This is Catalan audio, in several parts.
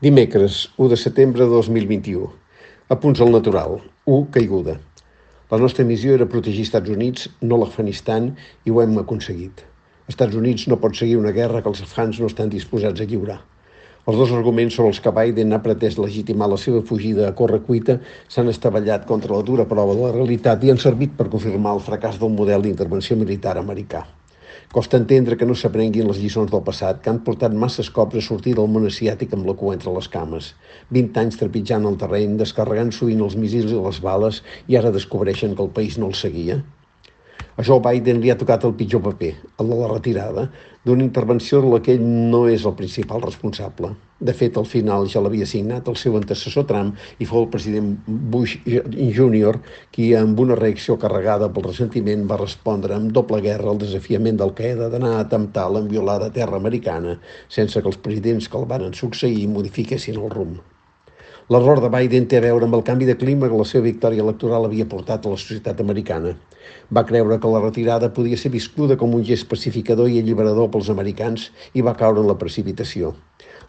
Dimecres, 1 de setembre de 2021. Apunts al natural. 1. Caiguda. La nostra missió era protegir Estats Units, no l'Afganistan, i ho hem aconseguit. Estats Units no pot seguir una guerra que els afgans no estan disposats a lliurar. Els dos arguments sobre els que Biden ha pretès legitimar la seva fugida a correcuita s'han estavellat contra la dura prova de la realitat i han servit per confirmar el fracàs del model d'intervenció militar americà. Costa entendre que no s'aprenguin les lliçons del passat, que han portat masses cops a sortir del món asiàtic amb la cua entre les cames. 20 anys trepitjant el terreny, descarregant sovint els missils i les bales, i ara descobreixen que el país no el seguia. A Joe Biden li ha tocat el pitjor paper, el de la retirada, d'una intervenció de la que ell no és el principal responsable. De fet, al final ja l'havia signat el seu antecessor Trump i fou el president Bush Jr. qui, amb una reacció carregada pel ressentiment, va respondre amb doble guerra al desafiament del Qaeda d'anar a atemptar l'enviolada terra americana sense que els presidents que el van succeir modifiquessin el rumb. L'error de Biden té a veure amb el canvi de clima que la seva victòria electoral havia portat a la societat americana. Va creure que la retirada podia ser viscuda com un gest pacificador i alliberador pels americans i va caure en la precipitació.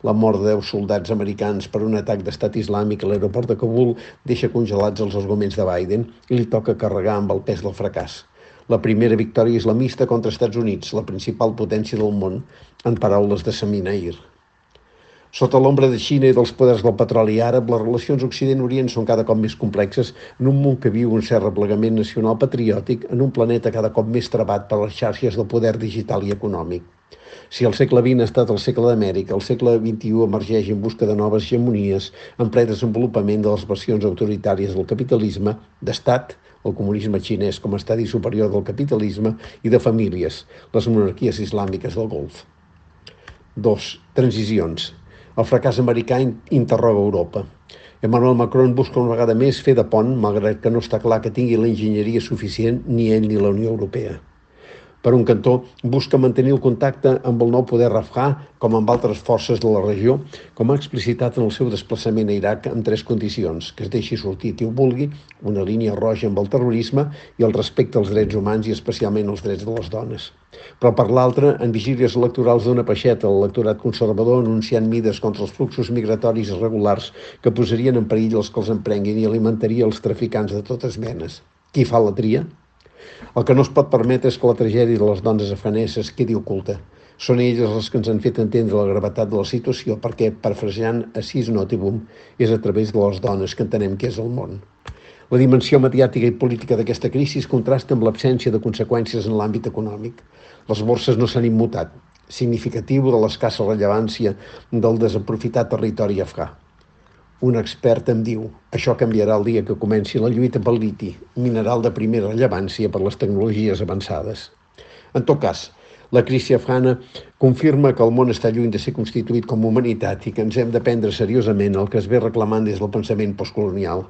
La mort de 10 soldats americans per un atac d'estat islàmic a l'aeroport de Kabul deixa congelats els arguments de Biden i li toca carregar amb el pes del fracàs. La primera victòria islamista contra Estats Units, la principal potència del món, en paraules de Saminair. Sota l'ombra de Xina i dels poders del petroli àrab, les relacions Occident-Orient són cada cop més complexes en un món que viu un cert replegament nacional patriòtic en un planeta cada cop més trebat per les xarxes del poder digital i econòmic. Si el segle XX ha estat el segle d'Amèrica, el segle XXI emergeix en busca de noves hegemonies en ple desenvolupament de les versions autoritàries del capitalisme, d'estat, el comunisme xinès com a estadi superior del capitalisme, i de famílies, les monarquies islàmiques del Golf. 2. Transicions. El fracàs americà interroga Europa. Emmanuel Macron busca una vegada més fer de pont, malgrat que no està clar que tingui la enginyeria suficient ni ell ni la Unió Europea. Per un cantó, busca mantenir el contacte amb el nou poder afgà, com amb altres forces de la regió, com ha explicitat en el seu desplaçament a Iraq amb tres condicions, que es deixi sortir qui ho vulgui, una línia roja amb el terrorisme i el respecte als drets humans i especialment als drets de les dones. Però per l'altra, en vigílies electorals d'una peixeta al lectorat conservador anunciant mides contra els fluxos migratoris irregulars que posarien en perill els que els emprenguin i alimentaria els traficants de totes menes. Qui fa la tria? El que no es pot permetre és que la tragèdia de les dones afganeses quedi oculta. Són elles les que ens han fet entendre la gravetat de la situació perquè, parafrasejant a Sis Notibum, és a través de les dones que entenem què és el món. La dimensió mediàtica i política d'aquesta crisi contrasta amb l'absència de conseqüències en l'àmbit econòmic. Les borses no s'han immutat, significatiu de l'escassa rellevància del desaprofitat territori afgà. Un expert em diu, això canviarà el dia que comenci la lluita pel liti, mineral de primera rellevància per les tecnologies avançades. En tot cas, la crisi afgana confirma que el món està lluny de ser constituït com a humanitat i que ens hem de prendre seriosament el que es ve reclamant des del pensament postcolonial.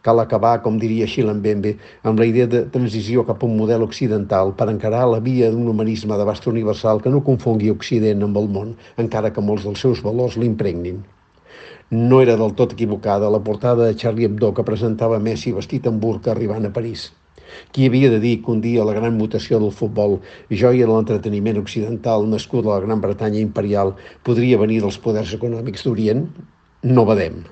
Cal acabar, com diria Xilan-Bembe, amb la idea de transició cap a un model occidental per encarar la via d'un humanisme d'abast universal que no confongui Occident amb el món, encara que molts dels seus valors l'impregnin no era del tot equivocada la portada de Charlie Hebdo que presentava Messi vestit amb burca arribant a París. Qui havia de dir que un dia la gran mutació del futbol, joia de l'entreteniment occidental nascut a la Gran Bretanya imperial, podria venir dels poders econòmics d'Orient? No vedem.